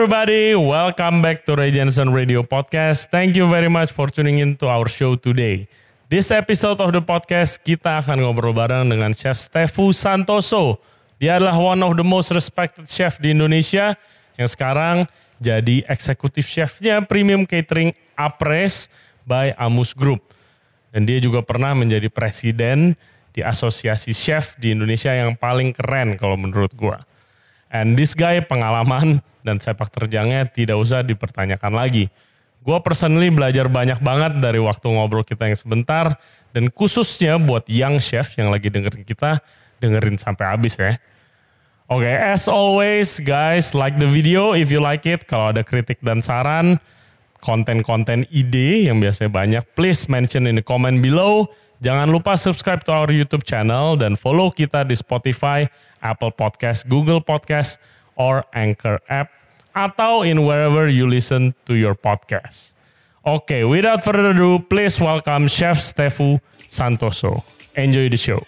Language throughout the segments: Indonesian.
everybody, welcome back to Ray Jensen Radio Podcast. Thank you very much for tuning in to our show today. This episode of the podcast, kita akan ngobrol bareng dengan Chef Stefu Santoso. Dia adalah one of the most respected chef di Indonesia yang sekarang jadi eksekutif chefnya Premium Catering Apres by Amus Group. Dan dia juga pernah menjadi presiden di asosiasi chef di Indonesia yang paling keren kalau menurut gua. And this guy pengalaman dan sepak terjangnya tidak usah dipertanyakan lagi. Gue personally belajar banyak banget dari waktu ngobrol kita yang sebentar. Dan khususnya buat young chef yang lagi dengerin kita, dengerin sampai habis ya. Oke, okay, as always guys, like the video if you like it. Kalau ada kritik dan saran, konten-konten ide yang biasanya banyak, please mention in the comment below. Jangan lupa subscribe to our YouTube channel dan follow kita di Spotify, Apple Podcast, Google Podcast, or Anchor app, atau in wherever you listen to your podcast. Oke, okay, without further ado, please welcome Chef Stefu Santoso. Enjoy the show.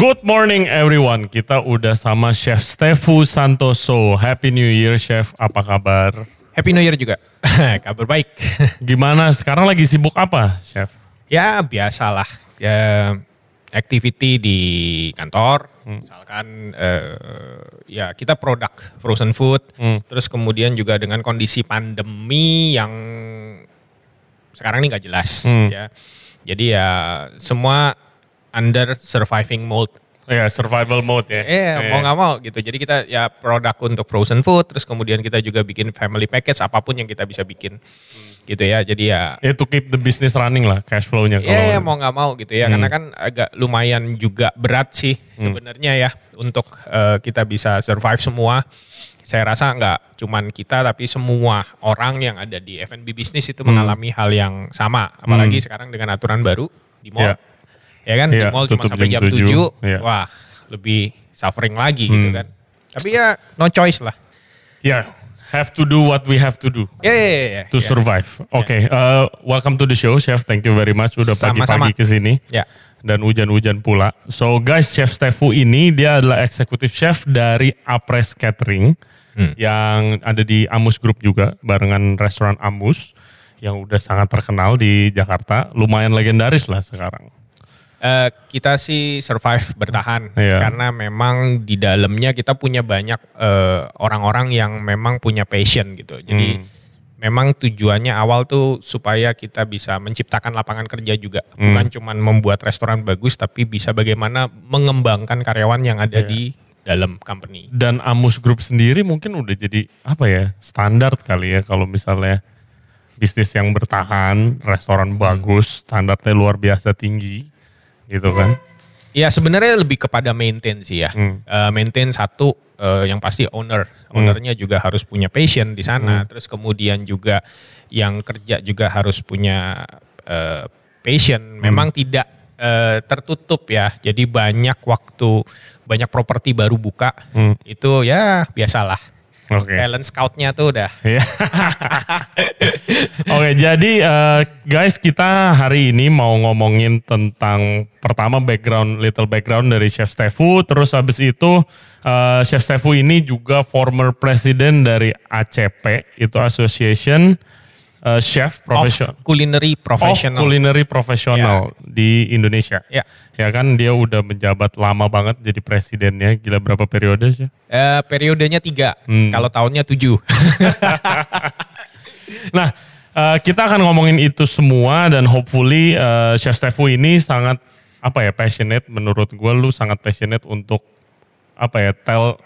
Good morning everyone. Kita udah sama Chef Stefu Santoso. Happy New Year Chef. Apa kabar? Happy New Year juga. kabar baik. Gimana? Sekarang lagi sibuk apa, Chef? Ya biasalah. Ya activity di kantor. Hmm. Misalkan uh, ya kita produk frozen food. Hmm. Terus kemudian juga dengan kondisi pandemi yang sekarang ini nggak jelas hmm. ya. Jadi ya semua under surviving mode. Ya, yeah, survival mode ya. Iya, yeah, mau nggak mau gitu. Jadi kita ya produk untuk frozen food, terus kemudian kita juga bikin family package apa pun yang kita bisa bikin. Hmm. Gitu ya. Jadi ya Ya to keep the business running lah cash flow-nya Iya, yeah, mau nggak mau gitu ya. Hmm. Karena kan agak lumayan juga berat sih hmm. sebenarnya ya untuk uh, kita bisa survive semua. Saya rasa nggak cuman kita tapi semua orang yang ada di F&B bisnis itu hmm. mengalami hal yang sama. Apalagi hmm. sekarang dengan aturan baru di mall. Yeah ya kan yeah, di mall cuma sampai jam, jam 7, 7 yeah. wah lebih suffering lagi gitu hmm. gitu kan tapi ya no choice lah ya yeah, have to do what we have to do yeah, yeah, yeah, yeah. to yeah. survive oke okay, yeah. uh, welcome to the show chef thank you very much udah pagi-pagi ke sini yeah. dan hujan-hujan pula so guys chef Stefu ini dia adalah eksekutif chef dari Apres Catering hmm. yang ada di Amus Group juga barengan restoran Amus yang udah sangat terkenal di Jakarta lumayan legendaris lah sekarang Uh, kita sih survive bertahan yeah. karena memang di dalamnya kita punya banyak uh, orang-orang yang memang punya passion gitu. Jadi hmm. memang tujuannya awal tuh supaya kita bisa menciptakan lapangan kerja juga, hmm. bukan cuma membuat restoran bagus tapi bisa bagaimana mengembangkan karyawan yang ada yeah. di dalam company. Dan Amus Group sendiri mungkin udah jadi apa ya standar kali ya kalau misalnya bisnis yang bertahan, restoran bagus, standarnya luar biasa tinggi gitu kan? Ya sebenarnya lebih kepada maintain sih ya. Hmm. Uh, maintain satu uh, yang pasti owner, hmm. ownernya hmm. juga harus punya passion di sana. Hmm. Terus kemudian juga yang kerja juga harus punya uh, passion. Hmm. Memang tidak uh, tertutup ya. Jadi banyak waktu, banyak properti baru buka. Hmm. Itu ya biasalah Okay. Talent scoutnya tuh udah. Iya. Oke, okay, jadi uh, guys kita hari ini mau ngomongin tentang pertama background, little background dari Chef Stefu, terus habis itu uh, Chef Stefu ini juga former president dari ACP, itu Association uh, chef professional culinary professional of culinary professional yeah. di Indonesia. Ya. Ya kan dia udah menjabat lama banget jadi presidennya. Gila berapa periode sih? Uh, periodenya tiga. Hmm. Kalau tahunnya tujuh. nah uh, kita akan ngomongin itu semua dan hopefully uh, Chef Stefu ini sangat apa ya passionate. Menurut gue lu sangat passionate untuk apa ya tell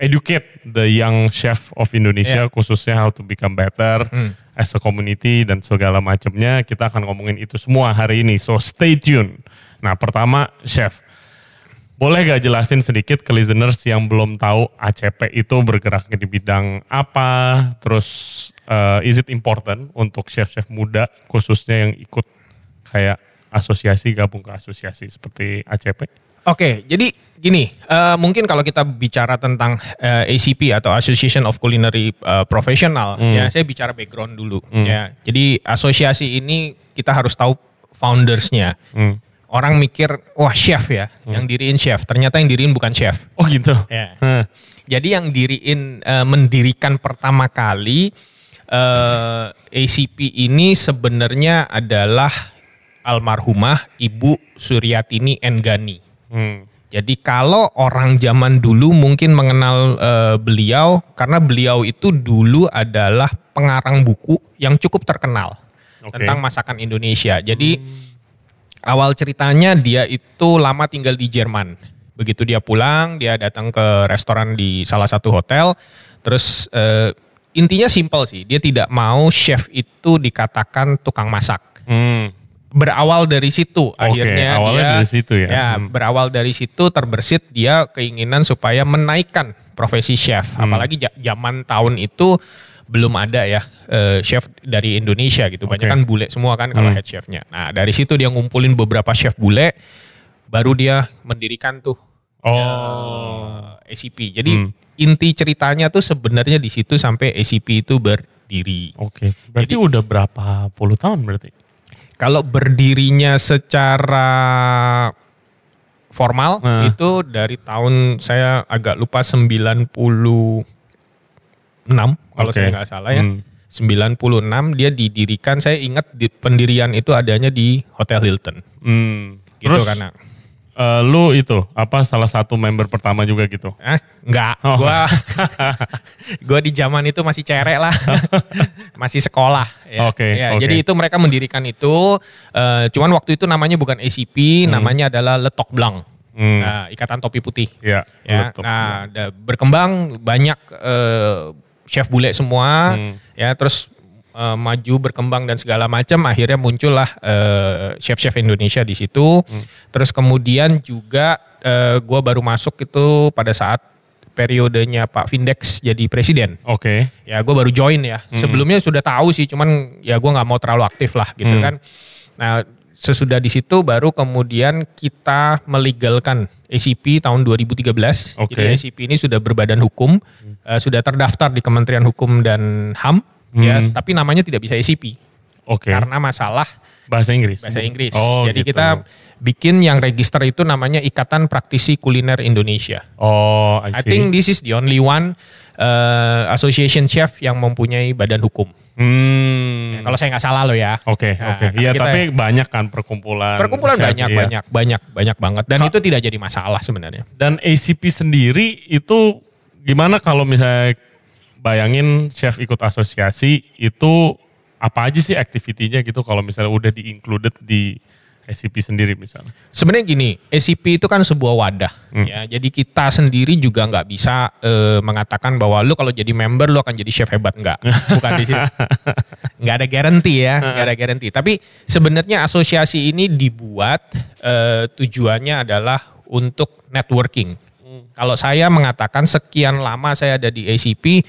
educate the young chef of Indonesia yeah. khususnya how to become better. Hmm as a community dan segala macamnya. Kita akan ngomongin itu semua hari ini. So stay tune. Nah pertama Chef, boleh gak jelasin sedikit ke listeners yang belum tahu ACP itu bergerak di bidang apa? Terus uh, is it important untuk chef-chef muda khususnya yang ikut kayak asosiasi gabung ke asosiasi seperti ACP? Oke, jadi gini, uh, mungkin kalau kita bicara tentang uh, ACP atau Association of Culinary uh, Professional, hmm. ya saya bicara background dulu. Hmm. Ya, jadi asosiasi ini kita harus tahu foundersnya. Hmm. Orang mikir, wah chef ya, hmm. yang diriin chef. Ternyata yang diriin bukan chef. Oh gitu. Ya. Hmm. Jadi yang diriin uh, mendirikan pertama kali uh, ACP ini sebenarnya adalah almarhumah Ibu Suryatini Enggani. Hmm. Jadi kalau orang zaman dulu mungkin mengenal uh, beliau karena beliau itu dulu adalah pengarang buku yang cukup terkenal okay. tentang masakan Indonesia. Jadi hmm. awal ceritanya dia itu lama tinggal di Jerman. Begitu dia pulang, dia datang ke restoran di salah satu hotel. Terus uh, intinya simpel sih, dia tidak mau chef itu dikatakan tukang masak. Hmm berawal dari situ okay, akhirnya awalnya dia dari situ ya. ya hmm. berawal dari situ terbersit dia keinginan supaya menaikkan profesi chef hmm. apalagi zaman tahun itu belum ada ya uh, chef dari Indonesia gitu banyak okay. kan bule semua kan kalau hmm. head chefnya nah dari situ dia ngumpulin beberapa chef bule baru dia mendirikan tuh oh uh, ACP jadi hmm. inti ceritanya tuh sebenarnya di situ sampai ACP itu berdiri oke okay. berarti jadi, udah berapa puluh tahun berarti kalau berdirinya secara formal nah. itu dari tahun saya agak lupa 96 kalau okay. saya nggak salah ya. Hmm. 96 dia didirikan saya ingat di, pendirian itu adanya di Hotel Hilton. Hmm. Gitu Terus, karena uh, lu itu apa salah satu member pertama juga gitu? Eh, enggak. Oh. Gua gua di zaman itu masih cerek lah. masih sekolah ya. Oke. Okay, ya, okay. Jadi itu mereka mendirikan itu uh, cuman waktu itu namanya bukan ACP, hmm. namanya adalah Letok Blanc. Hmm. Nah, ikatan topi putih. Ya. ya. Nah, berkembang banyak uh, chef bule semua hmm. ya terus uh, maju berkembang dan segala macam akhirnya muncullah uh, chef-chef Indonesia di situ. Hmm. Terus kemudian juga uh, gue baru masuk itu pada saat periodenya Pak Vindex jadi presiden. Oke. Okay. Ya gue baru join ya. Hmm. Sebelumnya sudah tahu sih, cuman ya gue nggak mau terlalu aktif lah gitu hmm. kan. Nah sesudah di situ baru kemudian kita melegalkan ACP tahun 2013. Okay. Jadi ACP ini sudah berbadan hukum, hmm. uh, sudah terdaftar di Kementerian Hukum dan HAM hmm. ya, tapi namanya tidak bisa ACP. Oke. Okay. Karena masalah bahasa Inggris. Bahasa Inggris. Oh, Jadi gitu. kita bikin yang register itu namanya Ikatan Praktisi Kuliner Indonesia. Oh, I, see. I think this is the only one uh, association chef yang mempunyai badan hukum. Hmm. Ya, kalau saya nggak salah loh ya. Oke, okay, nah, oke. Okay. Iya, tapi banyak kan perkumpulan. Perkumpulan chef, banyak, iya. banyak, banyak, banyak banget. Dan Ka itu tidak jadi masalah sebenarnya. Dan ACP sendiri itu gimana kalau misalnya bayangin chef ikut asosiasi itu apa aja sih aktivitinya gitu kalau misalnya udah di included di SCP sendiri misalnya? Sebenarnya gini, SCP itu kan sebuah wadah hmm. ya. Jadi kita sendiri juga nggak bisa e, mengatakan bahwa lu kalau jadi member lu akan jadi chef hebat nggak? Bukan di sini. nggak ada garansi ya, nggak ada garansi. Tapi sebenarnya asosiasi ini dibuat e, tujuannya adalah untuk networking. Hmm. Kalau saya mengatakan sekian lama saya ada di ACP,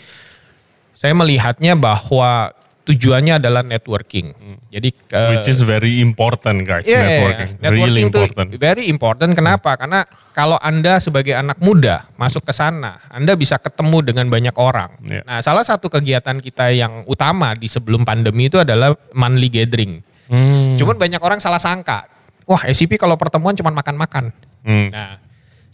saya melihatnya bahwa tujuannya adalah networking. Hmm. Jadi uh, which is very important guys, yeah, networking. Yeah, networking really important. Very important. Kenapa? Hmm. Karena kalau Anda sebagai anak muda masuk ke sana, Anda bisa ketemu dengan banyak orang. Yeah. Nah, salah satu kegiatan kita yang utama di sebelum pandemi itu adalah monthly gathering. Hmm. Cuman banyak orang salah sangka. Wah, SCP kalau pertemuan cuma makan-makan. Hmm. Nah,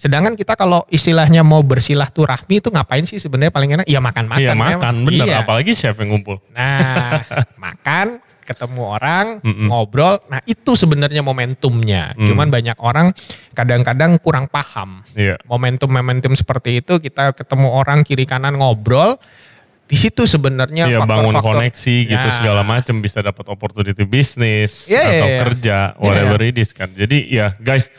Sedangkan kita kalau istilahnya mau bersilah tuh rahmi itu ngapain sih sebenarnya paling enak? Ya makan-makan. Iya makan, ya. bener. Iya. Apalagi chef yang ngumpul. Nah, makan, ketemu orang, mm -mm. ngobrol. Nah itu sebenarnya momentumnya. Mm. Cuman banyak orang kadang-kadang kurang paham. Yeah. Momentum-momentum seperti itu kita ketemu orang kiri kanan ngobrol. Di situ sebenarnya iya, faktor, bangun faktor, koneksi gitu ya. segala macam bisa dapat opportunity bisnis yeah, atau yeah, kerja whatever yeah. it is kan. Jadi ya guys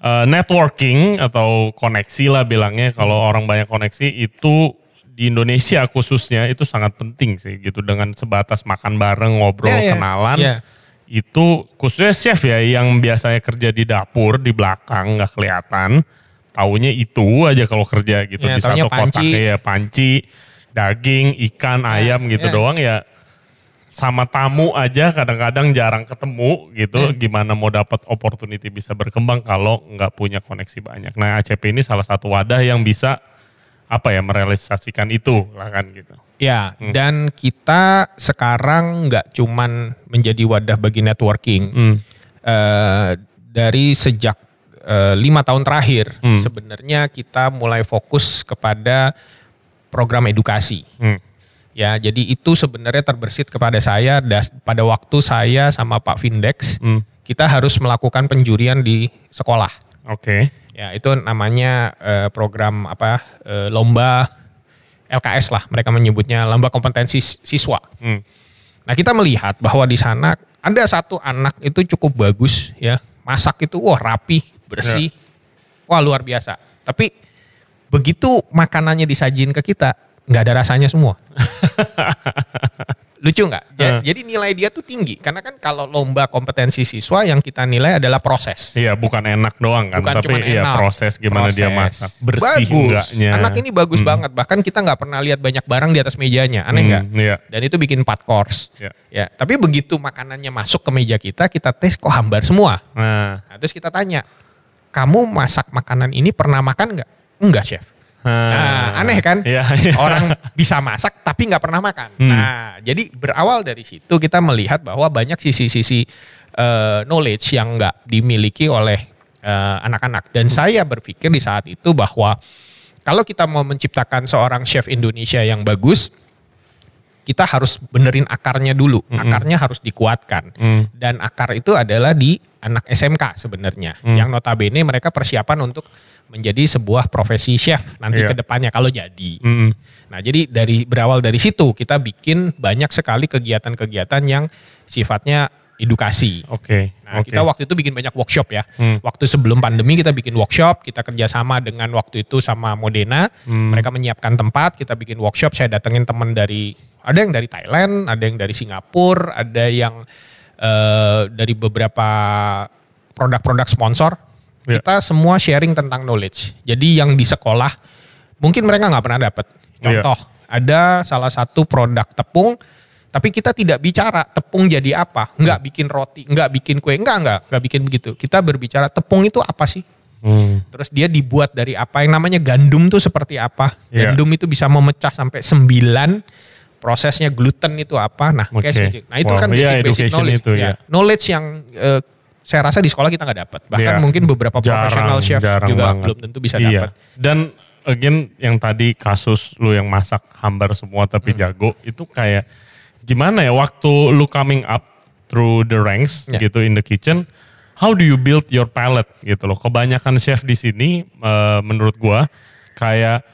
uh, networking atau koneksi lah bilangnya. Kalau orang banyak koneksi itu di Indonesia khususnya itu sangat penting sih gitu. Dengan sebatas makan bareng ngobrol yeah, yeah. kenalan yeah. itu khususnya chef ya yang biasanya kerja di dapur di belakang nggak kelihatan. Taunya itu aja kalau kerja gitu yeah, di satu kotak. ya panci daging ikan nah, ayam gitu yeah. doang ya sama tamu aja kadang-kadang jarang ketemu gitu. Gimana mau dapat opportunity bisa berkembang kalau nggak punya koneksi banyak. Nah ACP ini salah satu wadah yang bisa apa ya merealisasikan itu lah kan gitu. Ya, dan kita sekarang nggak cuman menjadi wadah bagi networking. Hmm. Eh, dari sejak eh, lima tahun terakhir, sebenarnya kita mulai fokus kepada program edukasi. Hmm. Ya, jadi itu sebenarnya terbersit kepada saya das, pada waktu saya sama Pak Vindex, Hmm. kita harus melakukan penjurian di sekolah. Oke. Ya, itu namanya eh, program apa eh, lomba LKS lah, mereka menyebutnya lomba kompetensi sis- siswa. Hmm. Nah, kita melihat bahwa di sana ada satu anak itu cukup bagus ya, masak itu wah rapi, bersih. Wah, luar biasa. Tapi begitu makanannya disajin ke kita, nggak ada rasanya semua. Lucu nggak? Ja- Eh. Jadi nilai dia tuh tinggi karena kan kalau lomba kompetensi siswa yang kita nilai adalah proses. Iya bukan enak doang kan, Bukan tapi cuma iya enak. proses gimana dia Proses. masak, bersih bagus. enggaknya. Anak ini bagus banget. Bahkan kita nggak pernah lihat banyak barang di atas mejanya. Aneh Hmm, nggak? iya. Dan itu bikin 4 course. Iya. Ya, tapi begitu makanannya masuk ke meja kita, kita tes kok hambar semua. Nah, Nah, terus kita tanya, kamu masak makanan ini pernah makan nggak? Enggak, chef. Nah, aneh kan? Iya, iya. Orang bisa masak tapi nggak pernah makan. Hmm. Nah, jadi berawal dari situ kita melihat bahwa banyak sisi-sisi eh, knowledge yang nggak dimiliki oleh eh, anak-anak. Dan saya berpikir di saat itu bahwa kalau kita mau menciptakan seorang chef Indonesia yang bagus, kita harus benerin akarnya dulu. Akarnya harus dikuatkan. Mm. Dan akar itu adalah di anak SMK sebenarnya. Yang notabene mereka persiapan untuk menjadi sebuah profesi chef nanti Iya. ke depannya kalau jadi. Mm. Nah, jadi dari berawal dari situ kita bikin banyak sekali kegiatan-kegiatan yang sifatnya edukasi. Oke. Nah, oke. kita waktu itu bikin banyak workshop ya. Hmm. Waktu sebelum pandemi kita bikin workshop, kita kerjasama dengan waktu itu sama Modena. Hmm. Mereka menyiapkan tempat, kita bikin workshop. Saya datengin teman dari, ada yang dari Thailand, ada yang dari Singapura, ada yang eh, dari beberapa produk-produk sponsor. Ya. Kita semua sharing tentang knowledge. Jadi yang di sekolah mungkin mereka nggak pernah dapat. Ya. Contoh, ada salah satu produk tepung tapi kita tidak bicara tepung jadi apa, nggak bikin roti, nggak bikin kue, nggak nggak nggak bikin begitu. Kita berbicara tepung itu apa sih? Hmm. Terus dia dibuat dari apa? Yang namanya gandum tuh seperti apa? Iya. Gandum itu bisa memecah sampai 9 prosesnya gluten itu apa? Nah, kayak seperti- Nah, itu Wow, kan iya, basic basic education knowledge itu, ya. ya. Knowledge yang eh, saya rasa di sekolah kita nggak dapat. Bahkan Iya. mungkin beberapa Jarang, profesional chef jarang juga banget. belum tentu bisa Iya. dapat. Dan again yang tadi kasus lu yang masak hambar semua tapi Hmm. jago itu kayak gimana ya waktu lu coming up through the ranks Ya. gitu in the kitchen how do you build your palate gitu loh? Kebanyakan chef di sini eh, menurut gua kayak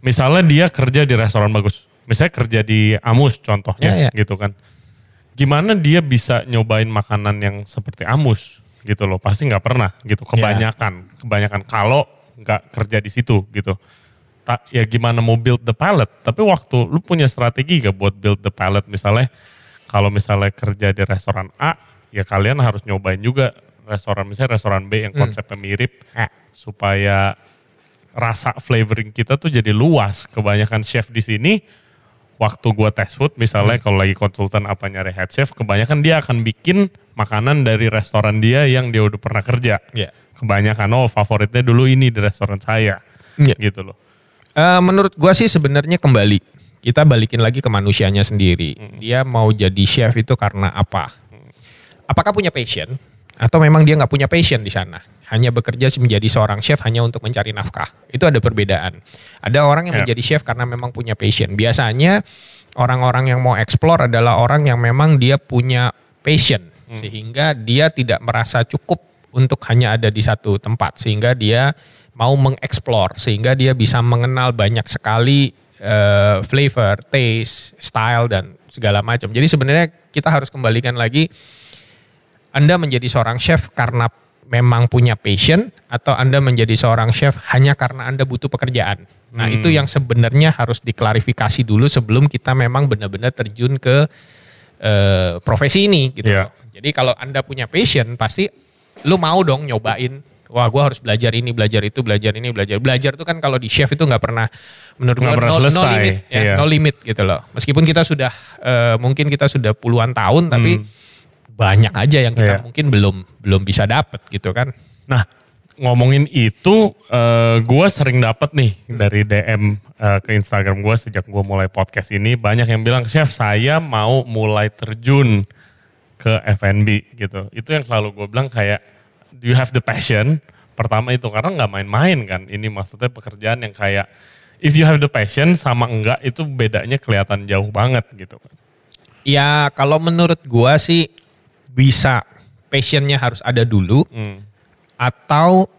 misalnya dia kerja di restoran bagus misalnya kerja di Amus contohnya Ya, ya. gitu kan. Gimana dia bisa nyobain makanan yang seperti Amus gitu loh? Pasti nggak pernah gitu kebanyakan kebanyakan. Kalau nggak kerja di situ gitu ya gimana mau build the palette? Tapi waktu lu punya strategi gak buat build the palette? Misalnya kalau misalnya kerja di restoran A ya kalian harus nyobain juga restoran misalnya restoran B yang konsepnya mirip Eh. supaya rasa flavoring kita tuh jadi luas. Kebanyakan chef di sini waktu gua test food misalnya kalau lagi konsultan apa nyari head chef kebanyakan dia akan bikin makanan dari restoran dia yang dia udah pernah kerja. Iya. kebanyakan oh favoritnya dulu ini di restoran saya. Iya. gitu loh Eh, menurut gua sih sebenarnya kembali kita balikin lagi ke manusianya sendiri. Dia mau jadi chef itu karena apa? Apakah punya passion atau memang dia nggak punya passion di sana? Hanya bekerja menjadi seorang chef hanya untuk mencari nafkah. Itu ada perbedaan. Ada orang yang Ya. menjadi chef karena memang punya passion. Biasanya orang-orang yang mau explore adalah orang yang memang dia punya passion sehingga dia tidak merasa cukup untuk hanya ada di satu tempat sehingga dia mau mengeksplor sehingga dia bisa mengenal banyak sekali eh, flavor, taste, style dan segala macam. Jadi sebenarnya kita harus kembalikan lagi Anda menjadi seorang chef karena memang punya passion atau Anda menjadi seorang chef hanya karena Anda butuh pekerjaan. Nah, itu yang sebenarnya harus diklarifikasi dulu sebelum kita memang benar-benar terjun ke eh, profesi ini gitu. Loh. Jadi kalau Anda punya passion pasti lu mau dong nyobain wah gue harus belajar ini, belajar itu, belajar ini, belajar. Belajar itu kan kalau di chef itu nggak pernah menurut gue pernah no, no limit, ya, iya. no limit gitu loh. Meskipun kita sudah eh, mungkin kita sudah puluhan tahun, tapi banyak aja yang kita Hmm. Iya. mungkin belum belum bisa dapet gitu kan. Nah, ngomongin itu, eh gue sering dapet nih dari DM eh, ke Instagram gue sejak gue mulai podcast ini. Banyak yang bilang, Chef saya mau mulai terjun ke F&B gitu. Itu yang selalu gue bilang kayak, do you have the passion? Pertama itu, karena nggak main-main kan. Ini maksudnya pekerjaan yang kayak, if you have the passion sama enggak itu bedanya kelihatan jauh banget gitu. Ya kalau menurut gua sih bisa passionnya harus ada dulu Hmm. atau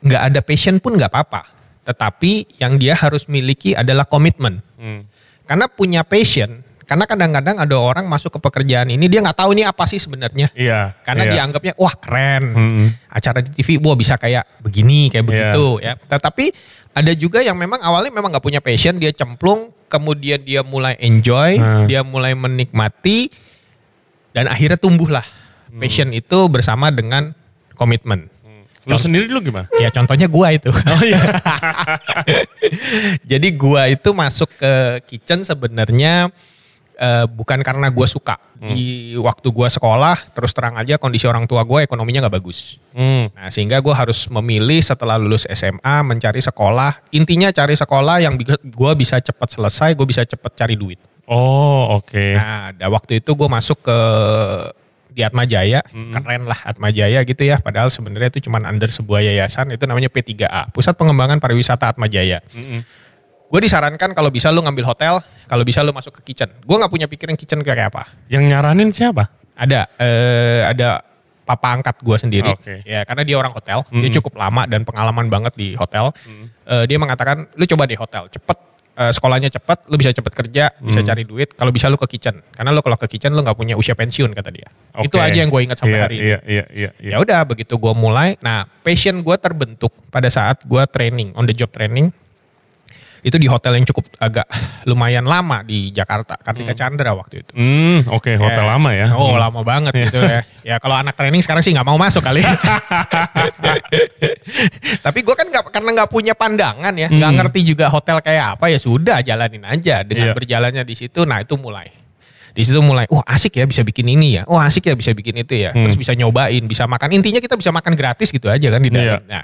nggak ada passion pun nggak apa-apa. Tetapi yang dia harus miliki adalah komitmen. Hmm. Karena punya passion, karena kadang-kadang ada orang masuk ke pekerjaan ini dia nggak tahu ini apa sih sebenarnya. Iya. Karena iya. dianggapnya wah keren. Hmm. Acara di TV wah bisa kayak begini, kayak Iya. begitu ya. Tetapi ada juga yang memang awalnya memang nggak punya passion, dia cemplung, kemudian dia mulai enjoy, Hmm. dia mulai menikmati dan akhirnya tumbuhlah Hmm. passion itu bersama dengan komitmen. Lu sendiri lu gimana? Ya contohnya gua itu. Oh iya. Jadi gua itu masuk ke kitchen sebenarnya eh, bukan karena gua suka. Hmm. Di waktu gua sekolah, terus terang aja kondisi orang tua gua ekonominya nggak bagus. Hmm. Nah sehingga gua harus memilih setelah lulus SMA mencari sekolah. Intinya cari sekolah yang gua bisa cepat selesai, gue bisa cepat cari duit. Oh oke. Nah, da- waktu itu gue masuk ke di Atma Jaya, Hmm. keren lah Atma Jaya gitu ya. Padahal sebenarnya itu cuma under sebuah yayasan, itu namanya P3A, Pusat Pengembangan Pariwisata Atma Jaya. Mm-mm. Gue disarankan kalau bisa lu ngambil hotel, kalau bisa lu masuk ke kitchen. Gue nggak punya pikiran kitchen kayak apa. Yang nyaranin siapa? Ada, eh, ada papa angkat gue sendiri. Oke. Ya, karena dia orang hotel, dia cukup lama dan pengalaman banget di hotel. Eh, dia mengatakan, lu coba deh hotel, cepet. eh, sekolahnya cepet, lu bisa cepet kerja, bisa cari duit. Kalau bisa lu ke kitchen, karena lu kalau ke kitchen lu nggak punya usia pensiun kata dia. Oke. Itu aja yang gue ingat sampai Iya, hari ini. Iya, iya, iya. iya. Ya udah begitu gue mulai, nah passion gue terbentuk pada saat gue training, on the job training. Itu di hotel yang cukup agak lumayan lama di Jakarta, Kartika Chandra waktu itu. Hmm, oke, hotel Ya. lama ya. Oh Hmm. lama banget gitu ya. Ya kalau anak training sekarang sih nggak mau masuk kali. Tapi gue kan nggak karena nggak punya pandangan ya, nggak ngerti juga hotel kayak apa ya sudah jalanin aja dengan Iya. berjalannya di situ. Nah itu mulai. Di situ mulai, oh asik ya bisa bikin ini ya, oh asik ya bisa bikin itu ya, terus bisa nyobain, bisa makan. Intinya kita bisa makan gratis gitu aja kan di dalam. Iya. Nah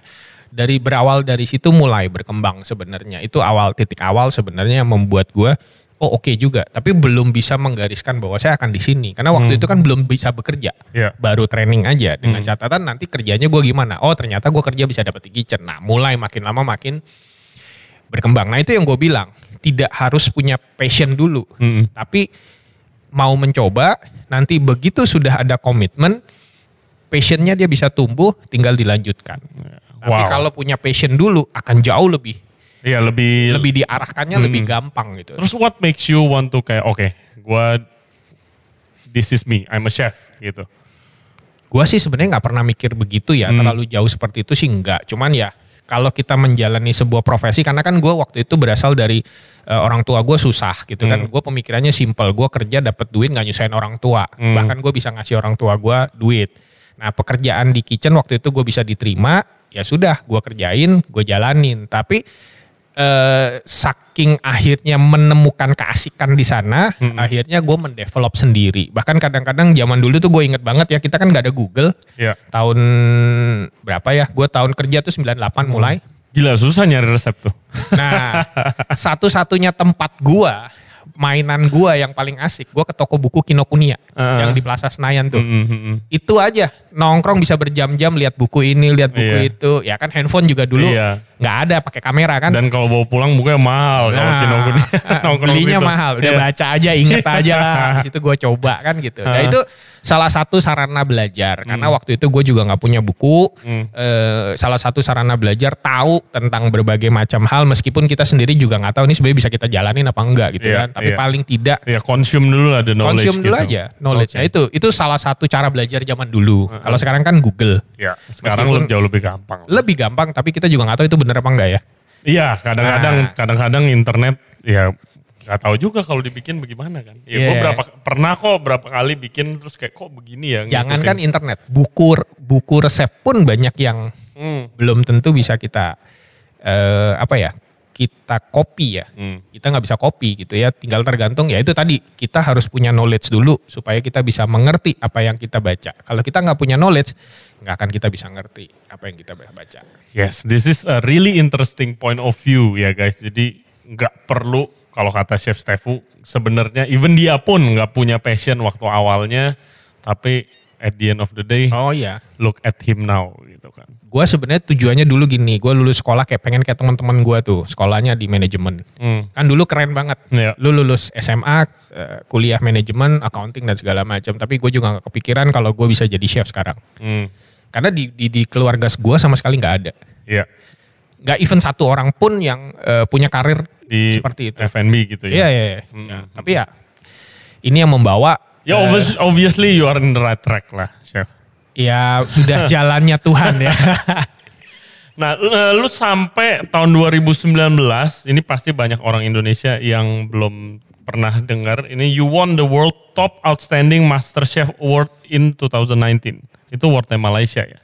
dari berawal dari situ mulai berkembang sebenarnya. Itu awal titik awal sebenarnya yang membuat gue oh oke juga, tapi belum bisa menggariskan bahwa saya akan di sini karena waktu itu kan belum bisa bekerja, Iya. baru training aja dengan catatan nanti kerjanya gue gimana. Oh ternyata gue kerja bisa dapat di kitchen. Nah mulai makin lama makin berkembang. Nah itu yang gue bilang tidak harus punya passion dulu, Mm-mm. tapi mau mencoba nanti begitu sudah ada komitmen passionnya dia bisa tumbuh tinggal dilanjutkan. Tapi Wow. kalau punya passion dulu akan jauh lebih Iya, lebih lebih diarahkannya lebih gampang gitu. Terus what makes you want to kayak oke, gua this is me, I'm a chef gitu. Gua sih sebenarnya nggak pernah mikir begitu ya, terlalu jauh seperti itu sih nggak. Cuman ya kalau kita menjalani sebuah profesi, karena kan gua waktu itu berasal dari eh, orang tua gue susah gitu kan. Gue pemikirannya simple, gue kerja dapat duit nggak nyusahin orang tua. Bahkan gue bisa ngasih orang tua gue duit. Nah pekerjaan di kitchen waktu itu gue bisa diterima, ya sudah gue kerjain, gue jalanin. Tapi eh, saking akhirnya menemukan keasikan di sana, akhirnya gue mendevelop sendiri. Bahkan kadang-kadang zaman dulu tuh gue inget banget ya kita kan nggak ada Google. Iya. Tahun berapa ya? Gue tahun kerja tuh 98 mulai. Gila susah nyari resep tuh. Nah, satu-satunya tempat gua, mainan gua yang paling asik, gua ke toko buku Kinokuniya Heeh. yang di Plaza Senayan tuh. Mm, mm, mm. Itu aja, nongkrong bisa berjam-jam lihat buku ini, lihat buku Iya. itu. Ya kan handphone juga dulu Iya. nggak ada pakai kamera kan. Dan kalau bawa pulang bukannya mahal kalau Nah, Kinokuni nongkrong belinya situ. mahal, udah Iya. baca aja, inget aja lah. Di situ gue coba kan gitu. Nah Heeh. itu salah satu sarana belajar karena waktu itu gue juga nggak punya buku. Hmm. Eh, salah satu sarana belajar tahu tentang berbagai macam hal meskipun kita sendiri juga nggak tahu ini sebenarnya bisa kita jalanin apa enggak gitu Iya, kan. Tapi iya. paling tidak Ya consume dulu lah the knowledge consume dulu gitu. aja knowledge. Oke. Nah, itu itu salah satu cara belajar zaman dulu. Kalau sekarang kan Google. Ya, sekarang Meskipun- lebih jauh lebih gampang. Lebih gampang tapi kita juga nggak tahu itu bener apa enggak ya. Iya, kadang-kadang Nah. kadang-kadang internet ya nggak tahu juga kalau dibikin bagaimana kan. Ya gue Iya. berapa pernah kok berapa kali bikin terus kayak kok begini ya. Jangan kan ngikutin. internet, buku buku resep pun banyak yang Hmm. belum tentu bisa kita eh, apa ya kita copy ya Hmm. kita nggak bisa copy gitu ya tinggal tergantung ya itu tadi kita harus punya knowledge dulu supaya kita bisa mengerti apa yang kita baca kalau kita nggak punya knowledge nggak akan kita bisa ngerti apa yang kita baca Yes, this is a really interesting point of view ya guys. Jadi nggak perlu kalau kata Chef Stefu sebenarnya even dia pun nggak punya passion waktu awalnya, tapi at the end of the day oh iya look at him now gitu kan. gue sebenarnya tujuannya dulu gini gue lulus sekolah kayak pengen kayak teman-teman gue tuh sekolahnya di manajemen Hmm. kan dulu keren banget Iya. lu lulus SMA eh, kuliah manajemen accounting dan segala macam tapi gue juga gak kepikiran kalau gue bisa jadi chef sekarang Hmm. karena di di, di keluarga gue sama sekali nggak ada Iya. Nggak even satu orang pun yang eh, punya karir Di seperti itu F&B gitu iya ya. iya iya. Hmm. Ya, tapi ya ini yang membawa Ya obvious- obviously you are in the right track lah, Chef. ya sudah jalannya Tuhan ya Nah, eh, lu sampai tahun 2019, ini pasti banyak orang Indonesia yang belum pernah dengar. Ini you won the World Top Outstanding Master Chef Award in 2019. Itu awardnya Malaysia ya?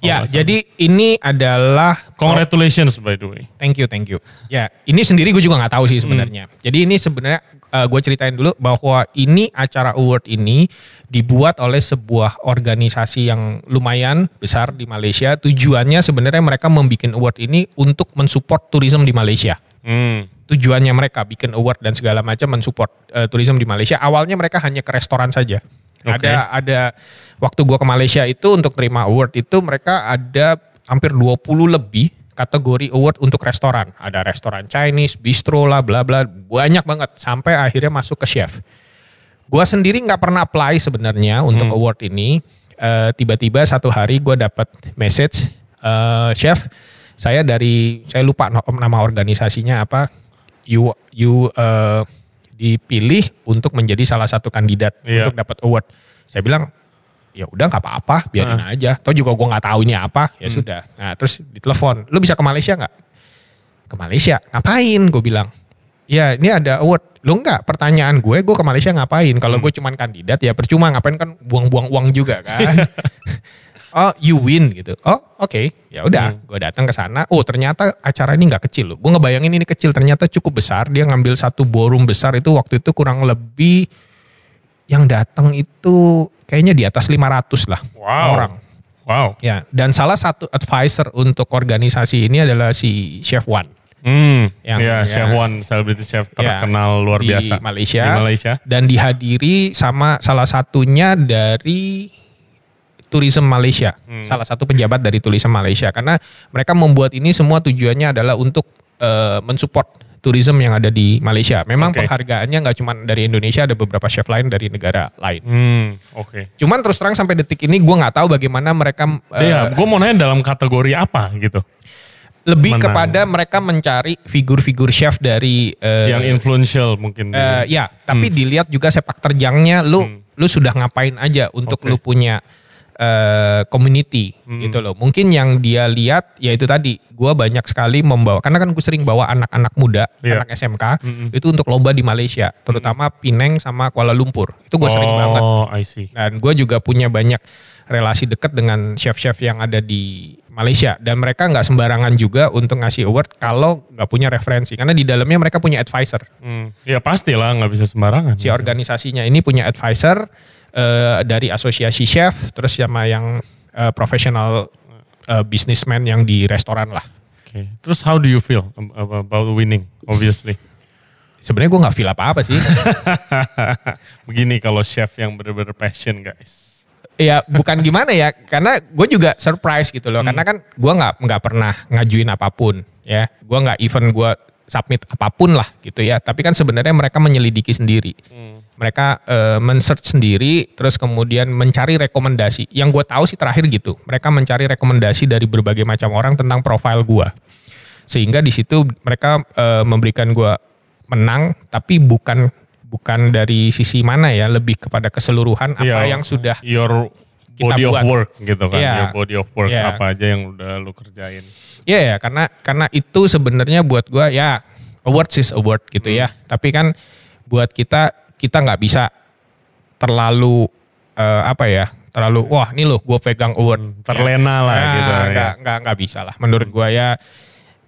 Ya jadi ini adalah Congratulations by the way. Thank you, thank you. Ya, ini sendiri gue juga nggak tahu sih sebenarnya. Jadi ini sebenarnya gue ceritain dulu bahwa ini acara award ini dibuat oleh sebuah organisasi yang lumayan besar di Malaysia. Tujuannya sebenarnya mereka membuat award ini untuk mensupport tourism di Malaysia. Hmm. Tujuannya mereka bikin award dan segala macam mensupport eh, tourism di Malaysia. Awalnya mereka hanya ke restoran saja. Oke. Ada ada waktu gua ke Malaysia itu untuk terima award itu mereka ada hampir 20 lebih kategori award untuk restoran. Ada restoran Chinese, bistro lah, bla bla, banyak banget sampai akhirnya masuk ke chef. Gua sendiri nggak pernah apply sebenarnya untuk award ini. Eh, Tiba-tiba satu hari gua dapat message, eh, chef, saya dari saya lupa nama organisasinya apa. You you eh, dipilih untuk menjadi salah satu kandidat Iya. untuk dapat award. Saya bilang ya udah nggak apa-apa, biarin aja. Toh juga gua nggak taunya apa, ya sudah. Nah terus ditelepon, lu bisa ke Malaysia nggak? Ke Malaysia, ngapain? Gue bilang. Ya ini ada award. Lu enggak, pertanyaan gue, gue ke Malaysia ngapain? Kalau gue cuman kandidat ya percuma, ngapain kan buang-buang uang juga kan. oh you win gitu. Oh oke, ya udah. Gue datang ke sana. Oh ternyata acara ini nggak kecil loh. Gue ngebayangin ini kecil, ternyata cukup besar. Dia ngambil satu ballroom besar itu waktu itu kurang lebih yang datang itu kayaknya di atas 500 lah Wow. orang. Wow. Ya, dan salah satu advisor untuk organisasi ini adalah si Chef Wan Hmm. Yang- ya, ya. Chef One, celebrity chef Ya, terkenal luar di biasa Malaysia. Di Malaysia. dan dihadiri sama salah satunya dari Tourism Malaysia, Hmm. salah satu pejabat dari Tourism Malaysia karena mereka membuat ini semua tujuannya adalah untuk eh, mensupport tourism yang ada di Malaysia. Memang Oke. penghargaannya nggak cuma dari Indonesia, ada beberapa chef lain dari negara lain. Hmm, oke. Cuman terus terang sampai detik ini gue nggak tahu bagaimana mereka eh, Ya, gue mau nanya dalam kategori apa gitu? lebih menang. kepada mereka mencari figur-figur chef dari eh, yang influential mungkin. Eh, ya, tapi dilihat juga sepak terjangnya lu lu sudah ngapain aja untuk Oke. lu punya eh community gitu loh. Mungkin yang dia lihat ya itu tadi, gua banyak sekali membawa karena kan gue sering bawa anak-anak muda, Iya. anak SMK itu untuk lomba di Malaysia, terutama Penang sama Kuala Lumpur. Itu gue sering banget. Oh, I see. Dan gue juga punya banyak relasi dekat dengan chef-chef yang ada di Malaysia dan mereka nggak sembarangan juga untuk ngasih award kalau nggak punya referensi karena di dalamnya mereka punya advisor Hmm. Ya pastilah nggak bisa sembarangan. si organisasinya ini punya advisor eh, dari asosiasi chef terus sama yang eh, profesional eh, businessman yang di restoran lah. Oke. Terus how do you feel ab- ab- about winning? Obviously. Sebenarnya gue nggak feel apa-apa sih. Begini kalau chef yang benar-benar passion guys. ya bukan gimana ya, karena gue juga surprise gitu loh. Karena kan gue nggak nggak pernah ngajuin apa pun ya. Gue nggak even gue submit apa pun lah gitu ya. Tapi kan sebenarnya mereka menyelidiki sendiri. Mereka eh, men-search sendiri, terus kemudian mencari rekomendasi. Yang gue tahu sih terakhir gitu, mereka mencari rekomendasi dari berbagai macam orang tentang profil gue. Sehingga di situ mereka eh, memberikan gue menang, tapi bukan bukan dari sisi mana ya, lebih kepada keseluruhan apa Iya, yang sudah your kita body of buat. work gitu kan. Iya. Your body of work Iya. apa aja yang udah lu kerjain. Iya ya, karena karena itu sebenarnya buat gua ya awards is award gitu ya. Tapi kan buat kita kita nggak bisa terlalu eh, apa ya terlalu wah ini loh gue pegang award terlena lah Nah, gitu. ya. nggak nggak nggak bisa lah menurut gue ya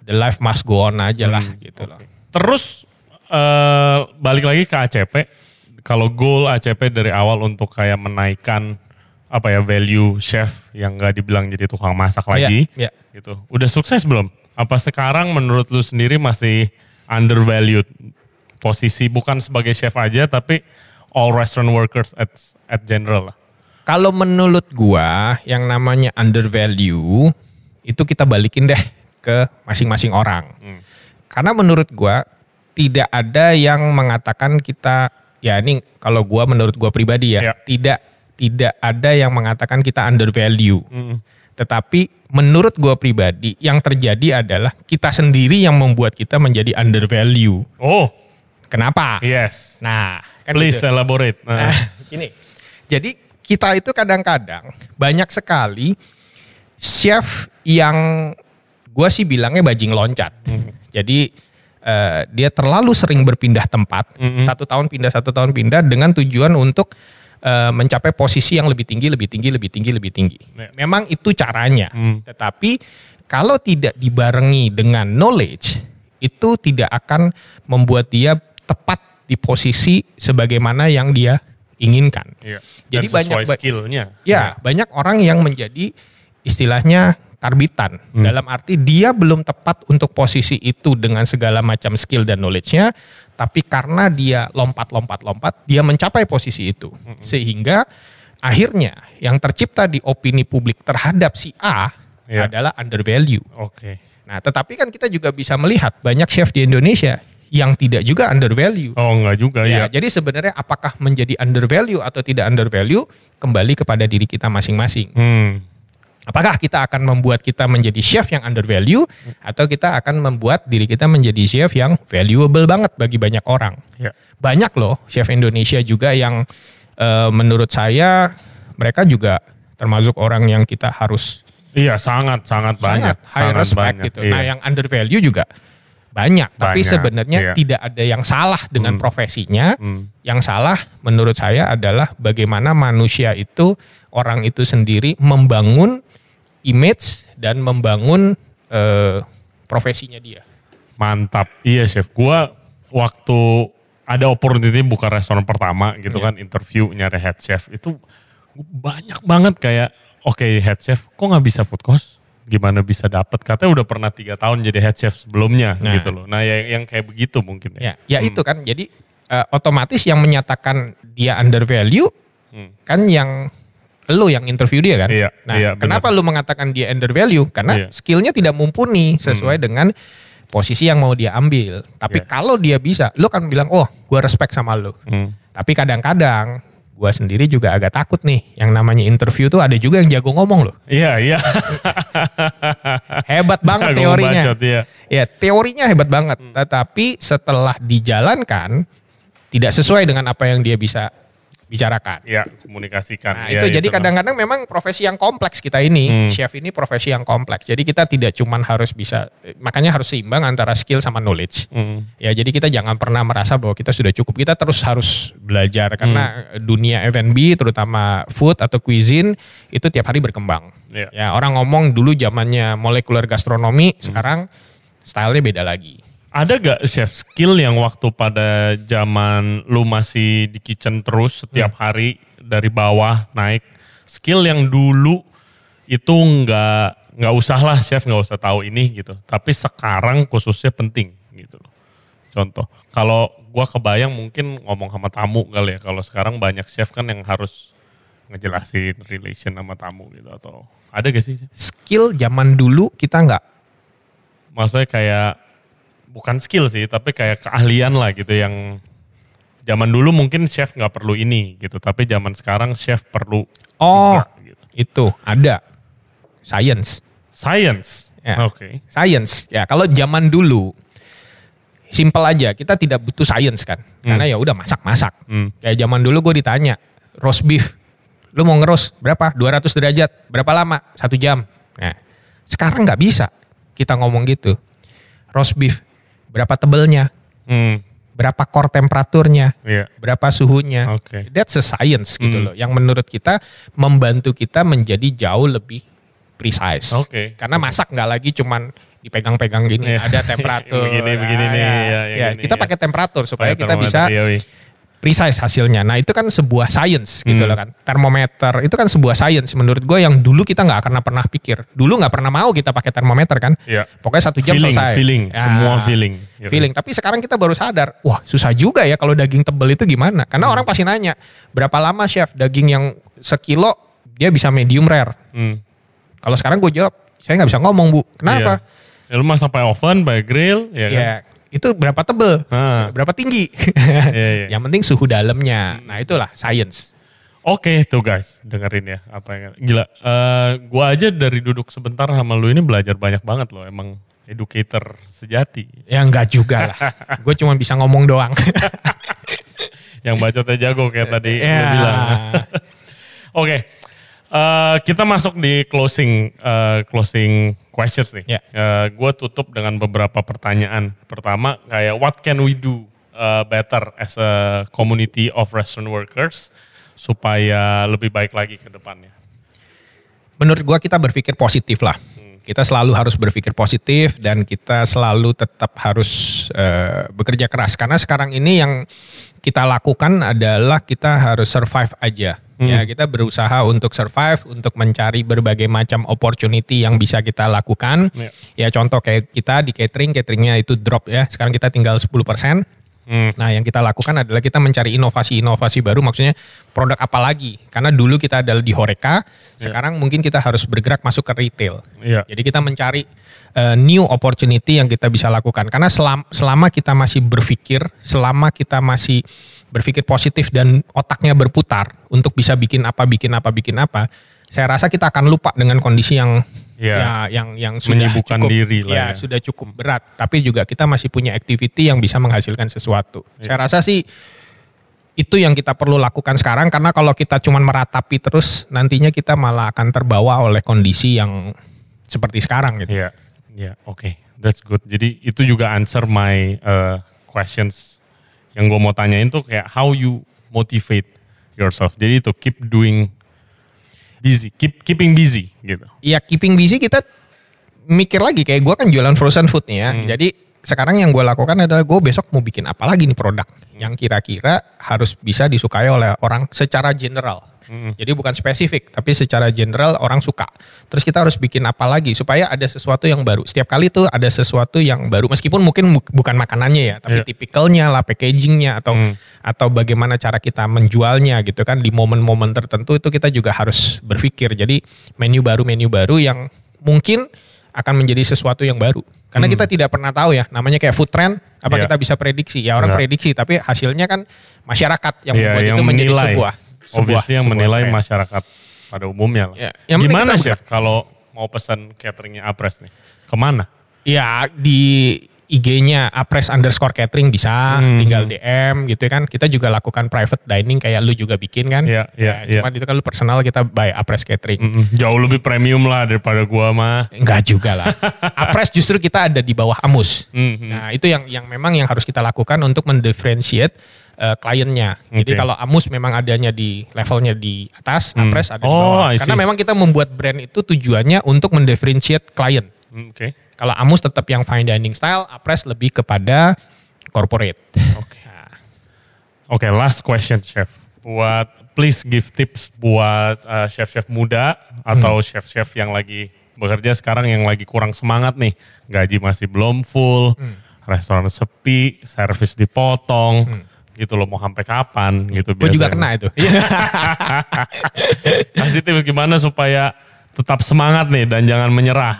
the life must go on aja lah gitu loh Terus eh, balik lagi ke ACP. Kalau goal ACP dari awal untuk kayak menaikkan apa ya value chef yang nggak dibilang jadi tukang masak lagi, Iya, iya. gitu. Udah sukses belum? Apa sekarang menurut lu sendiri masih undervalued posisi bukan sebagai chef aja tapi all restaurant workers at at general lah. Kalau menurut gua yang namanya undervalue itu kita balikin deh ke masing-masing orang. Karena menurut gua tidak ada yang mengatakan kita ya ini kalau gua menurut gua pribadi ya, Ya. tidak tidak ada yang mengatakan kita undervalue. Tetapi menurut gua pribadi yang terjadi adalah kita sendiri yang membuat kita menjadi undervalue. Oh, Kenapa? yes. Nah, kan Please gitu. elaborate. Nah, Nah, gini. Jadi kita itu kadang-kadang banyak sekali chef yang gua sih bilangnya bajing loncat. Jadi eh, dia terlalu sering berpindah tempat, satu tahun pindah satu tahun pindah dengan tujuan untuk eh, mencapai posisi yang lebih tinggi, lebih tinggi, lebih tinggi, lebih tinggi. Ya. Memang itu caranya. Hmm. Tetapi kalau tidak dibarengi dengan knowledge, itu tidak akan membuat dia tepat di posisi sebagaimana yang dia inginkan. iya. Jadi Dan banyak ba- skillnya. Ya, banyak orang yang menjadi istilahnya karbitan. Hmm. Dalam arti dia belum tepat untuk posisi itu dengan segala macam skill dan knowledge-nya, tapi karena dia lompat-lompat-lompat, dia mencapai posisi itu. Hmm. Sehingga akhirnya yang tercipta di opini publik terhadap si A Ya. adalah undervalue. Oke. Nah, tetapi kan kita juga bisa melihat banyak chef di Indonesia yang tidak juga undervalue. Oh enggak juga Ya, ya. jadi sebenarnya apakah menjadi undervalue atau tidak undervalue kembali kepada diri kita masing-masing. Hmm. Apakah kita akan membuat kita menjadi chef yang undervalue atau kita akan membuat diri kita menjadi chef yang valuable banget bagi banyak orang. Ya. Banyak loh chef Indonesia juga yang eh, menurut saya mereka juga termasuk orang yang kita harus Iya sangat sangat banyak. sangat high sangat respect banyak. gitu. Iya. Nah, yang undervalue juga banyak, tapi Banyak, sebenarnya iya. tidak ada yang salah dengan profesinya. Hmm. Yang salah menurut saya adalah bagaimana manusia itu orang itu sendiri membangun image dan membangun eh, profesinya dia. Mantap. Iya chef. Gua waktu ada opportunity buka restoran pertama gitu Iya. kan interview nyari head chef itu banyak banget kayak oke head chef kok nggak bisa food course gimana bisa dapat katanya udah pernah tiga tahun jadi head chef sebelumnya Nah. gitu loh nah yang, yang kayak begitu mungkin Ya, ya, ya itu kan. Jadi eh, otomatis yang menyatakan dia undervalue Hmm. kan yang lu yang interview dia kan. Iya, nah, iya, kenapa lu mengatakan dia undervalue? Karena Iya. skillnya tidak mumpuni sesuai dengan posisi yang mau dia ambil. Tapi Yes. kalau dia bisa, lu kan bilang, oh, gua respect sama lu. Hmm. Tapi kadang-kadang gua sendiri juga agak takut nih. Yang namanya interview tuh ada juga yang jago ngomong loh. iya iya Hebat banget Jago teorinya. ngebacot, iya. Ya, teorinya hebat banget. Hmm. Tetapi setelah dijalankan tidak sesuai dengan apa yang dia bisa bicarakan. Iya, komunikasikan Nah, Iya, itu jadi lah. kadang-kadang memang profesi yang kompleks kita ini, Hmm. chef ini profesi yang kompleks. Jadi kita tidak cuman harus bisa makanya harus seimbang antara skill sama knowledge. Hmm. Ya, jadi kita jangan pernah merasa bahwa kita sudah cukup. Kita terus harus belajar karena Hmm. dunia F&B terutama food atau cuisine itu tiap hari berkembang. Iya. Ya, orang ngomong dulu zamannya molekuler gastronomi, Hmm. sekarang stylenya beda lagi. Ada gak chef skill yang waktu pada zaman lu masih di kitchen terus setiap hari dari bawah naik skill yang dulu itu nggak nggak usah lah chef nggak usah tahu ini gitu. Tapi sekarang khususnya penting gitu loh. Contoh kalau gua kebayang mungkin ngomong sama tamu kali ya kalau sekarang banyak chef kan yang harus ngejelasin relation sama tamu gitu atau ada gak sih Skill zaman dulu kita nggak. Maksudnya kayak bukan skill sih tapi kayak keahlian lah gitu yang zaman dulu mungkin chef nggak perlu ini gitu tapi zaman sekarang chef perlu Oh, tiga, gitu. itu ada science. science Ya. oke Science. Ya, kalau zaman dulu simple aja, kita tidak butuh science kan. Karena ya udah masak-masak. Hmm. Kayak zaman dulu gue ditanya, roast beef, lu mau ngeros berapa? 200 derajat, berapa lama? Satu jam. Nah, sekarang nggak bisa kita ngomong gitu. Roast beef, berapa tebelnya? Hmm. berapa core temperaturnya, Iya. berapa suhunya. Oke. That's a science gitu Hmm. loh. Yang menurut kita membantu kita menjadi jauh lebih precise. Oke. Karena masak nggak lagi cuman dipegang-pegang gini, Iya. ada temperatur. Begini, begini nih, ya, ya, ya, gini, kita ya. pakai temperatur supaya kita bisa precise hasilnya. Nah itu kan sebuah science gitu Hmm. loh kan. Termometer itu kan sebuah science menurut gue yang dulu kita nggak pernah pernah pikir. Dulu nggak pernah mau kita pakai termometer kan. Iya. Pokoknya satu jam Feeling, selesai. feeling, Ya, semua feeling. Iya. Feeling. Tapi sekarang kita baru sadar, wah susah juga ya kalau daging tebel itu gimana. Karena Hmm. orang pasti nanya, berapa lama chef daging yang sekilo dia bisa medium rare. Hmm. Kalau sekarang gue jawab, saya nggak bisa ngomong bu. Kenapa? Iya. Ya, lu mah sampai oven, pakai grill, ya kan? Itu berapa tebel, Ah. berapa tinggi. Iya, iya. Yang penting suhu dalamnya. Nah itulah science. Oke tuh guys, dengerin ya apa yang gila. eh gua aja dari duduk sebentar sama lu ini belajar banyak banget loh. Emang educator sejati. Ya enggak juga lah. Gue cuma bisa ngomong doang. Yang bacotnya jago kayak tadi lu ya. bilang. Oke, eh, kita masuk di closing eh, closing questions nih. Ya. gue tutup dengan beberapa pertanyaan. Pertama kayak what can we do eh, better as a community of restaurant workers supaya lebih baik lagi ke depannya. Menurut gua kita berpikir positif lah. Kita selalu harus berpikir positif dan kita selalu tetap harus eh, bekerja keras. Karena sekarang ini yang kita lakukan adalah kita harus survive aja. Ya, kita berusaha untuk survive, untuk mencari berbagai macam opportunity yang bisa kita lakukan. Ya. Ya contoh kayak kita di catering, cateringnya itu drop ya. Sekarang kita tinggal 10%. Hmm. Nah, yang kita lakukan adalah kita mencari inovasi-inovasi baru, maksudnya produk apa lagi? Karena dulu kita adalah di Horeca, sekarang mungkin kita harus bergerak masuk ke retail. Iya. Jadi kita mencari uh, new opportunity yang kita bisa lakukan. Karena selam- selama kita masih berpikir, selama kita masih berpikir positif dan otaknya berputar untuk bisa bikin apa, bikin apa, bikin apa, saya rasa kita akan lupa dengan kondisi yang Iya. ya, yang yang sudah Menyibukkan cukup, diri lah ya, ya. sudah cukup berat. Tapi juga kita masih punya activity yang bisa menghasilkan sesuatu. Iya. Saya rasa sih itu yang kita perlu lakukan sekarang karena kalau kita cuma meratapi terus nantinya kita malah akan terbawa oleh kondisi yang seperti sekarang gitu. Iya, iya, oke, that's good. Jadi itu juga answer my uh, questions yang gue mau tanyain tuh kayak how you motivate yourself. Jadi itu keep doing busy, keep keeping busy gitu. Ya keeping busy kita mikir lagi kayak gue kan jualan frozen food nih ya. Hmm. Jadi sekarang yang gue lakukan adalah gue besok mau bikin apa lagi nih produk yang kira-kira harus bisa disukai oleh orang secara general. Hmm. Jadi bukan spesifik, tapi secara general orang suka. Terus kita harus bikin apa lagi supaya ada sesuatu yang baru. Setiap kali tuh ada sesuatu yang baru, meskipun mungkin bu- bukan makanannya ya, tapi Iya. tipikalnya lah, packagingnya atau Hmm. atau bagaimana cara kita menjualnya gitu kan di momen-momen tertentu itu kita juga harus berpikir. Jadi menu baru menu baru yang mungkin akan menjadi sesuatu yang baru. Karena kita tidak pernah tahu ya, namanya kayak food trend, apa Hmm. Iya. kita bisa prediksi? Ya orang Enggak. prediksi, tapi hasilnya kan masyarakat yang Iya, membuat yang itu menjadi menilai. sebuah Obviously yang menilai masyarakat pada umumnya lah. Ya, yang Gimana kita chef kalau mau pesan cateringnya Apres nih? Ke mana? Ya di IG-nya apres underscore catering bisa, Hmm. tinggal DM gitu kan. Kita juga lakukan private dining kayak lu juga bikin kan. Iya, iya, Ya, Cuma iya. itu kan lu personal kita by apres catering. Mm-mm, Jauh lebih premium lah daripada gua mah. Enggak juga lah. apres justru kita ada di bawah amus. Mhm. Nah itu yang yang memang yang harus kita lakukan untuk mendifferentiate eh, kliennya. Jadi Oke. kalau Amus memang adanya di levelnya di atas, Hmm. Apres ada di Oh, bawah. Karena memang kita membuat brand itu tujuannya untuk mendifferentiate klien. Mm, Oke. Kalau Amus tetap yang fine dining style, Apres lebih kepada corporate. Oke. Oke, last question chef. Buat please give tips buat uh, chef-chef muda atau chef-chef yang lagi bekerja sekarang yang lagi kurang semangat nih. Gaji masih belum full, restoran sepi, servis dipotong. Gitu loh mau sampai kapan gitu Gue juga biasanya. kena itu. Kasih tips gimana supaya tetap semangat nih dan jangan menyerah.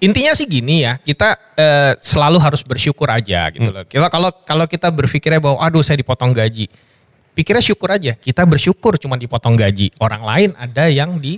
Intinya sih gini ya, kita eh, selalu harus bersyukur aja gitu loh. Kalau kalau kalau kita berpikirnya bahwa aduh saya dipotong gaji, pikirnya syukur aja. Kita bersyukur cuma dipotong gaji. Orang lain ada yang di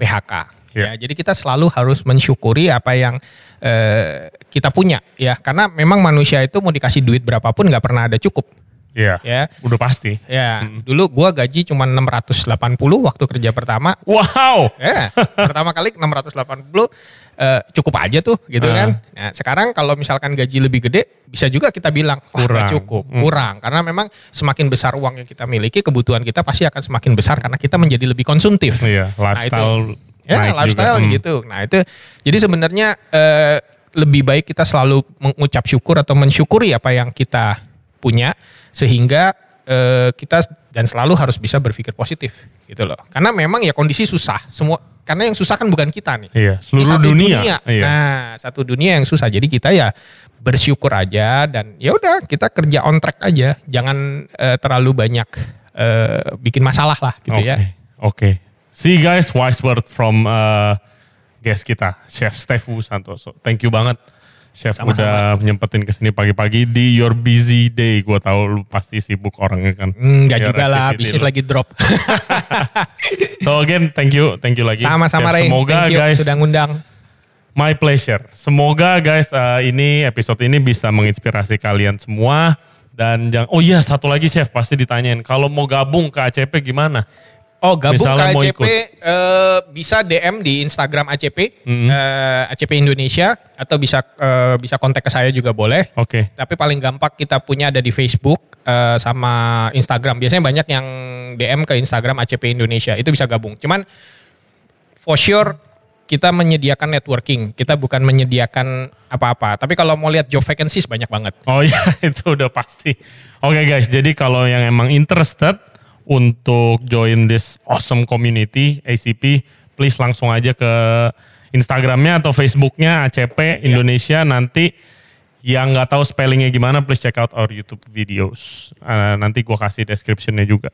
PHK. Ya. Ya, jadi kita selalu harus mensyukuri apa yang eh, kita punya ya, karena memang manusia itu mau dikasih duit berapapun nggak pernah ada cukup. Iya. Ya. Udah pasti. Ya, dulu gua gaji cuma 680 waktu kerja pertama. Wow. Ya, pertama kali 680 eh, cukup aja tuh gitu Ah. kan. Nah, sekarang kalau misalkan gaji lebih gede bisa juga kita bilang Wah, Kurang. cukup, Hmm. kurang karena memang semakin besar uang yang kita miliki, kebutuhan kita pasti akan semakin besar karena kita menjadi lebih konsumtif. Iya, Nah, itu. lifestyle Ya, lifestyle juga. Hmm. gitu. Nah, itu jadi sebenarnya eh, lebih baik kita selalu mengucap syukur atau mensyukuri apa yang kita punya sehingga eh, kita dan selalu harus bisa berpikir positif gitu loh. Karena memang ya kondisi susah. Semua karena yang susah kan bukan kita nih. Iya, seluruh satu dunia. Iya. Nah, satu dunia yang susah. Jadi kita ya bersyukur aja dan ya udah kita kerja on track aja. Jangan eh, terlalu banyak eh, bikin masalah lah gitu Oke, ya. Oke. See you guys, wise word from uh, guest kita, Chef Stefu Santoso. Thank you banget, Chef Sama-sama. udah nyempetin ke sini pagi-pagi di your busy day. Gue tahu lu pasti sibuk orangnya kan. Enggak Your juga lah, bisnis lagi drop. So again, thank you, thank you lagi. Sama-sama. Ray, Semoga thank you guys, sudah ngundang. my pleasure. Semoga guys uh, ini episode ini bisa menginspirasi kalian semua. Dan jangan, oh iya satu lagi Chef pasti ditanyain, kalau mau gabung ke ACP gimana? Oh gabung Misalnya ke ACP ikut. eh, bisa DM di Instagram ACP, Mhm. eh, ACP Indonesia atau bisa eh, bisa kontak ke saya juga boleh. Oke. Tapi paling gampang kita punya ada di Facebook eh, sama Instagram. Biasanya banyak yang DM ke Instagram ACP Indonesia. Itu bisa gabung. Cuman for sure kita menyediakan networking. Kita bukan menyediakan apa-apa. Tapi kalau mau lihat job vacancies banyak banget. Oh iya itu udah pasti. Oke guys, jadi kalau yang emang interested untuk join this awesome community ACP, please langsung aja ke Instagramnya atau Facebooknya ACP Indonesia nanti yang nggak tahu spellingnya gimana, please check out our YouTube videos. Eh, nanti gua kasih descriptionnya juga.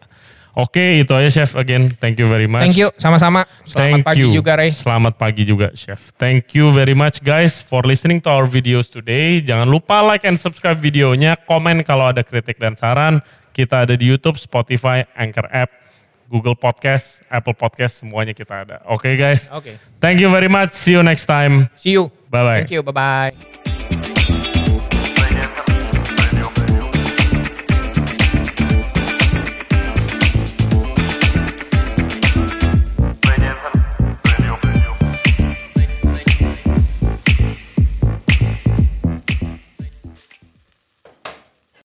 Oke, itu aja Chef. Again, thank you very much. Thank you, sama-sama. Selamat Thank pagi you. juga Ray. Selamat pagi juga, Chef. Thank you very much guys for listening to our videos today. Jangan lupa like and subscribe videonya, komen kalau ada kritik dan saran. Kita ada di YouTube, Spotify, Anchor App, Google Podcast, Apple Podcast, semuanya kita ada. Oke guys. Oke. Thank you very much. See you next time. See you. Bye-bye. Thank you. Bye-bye.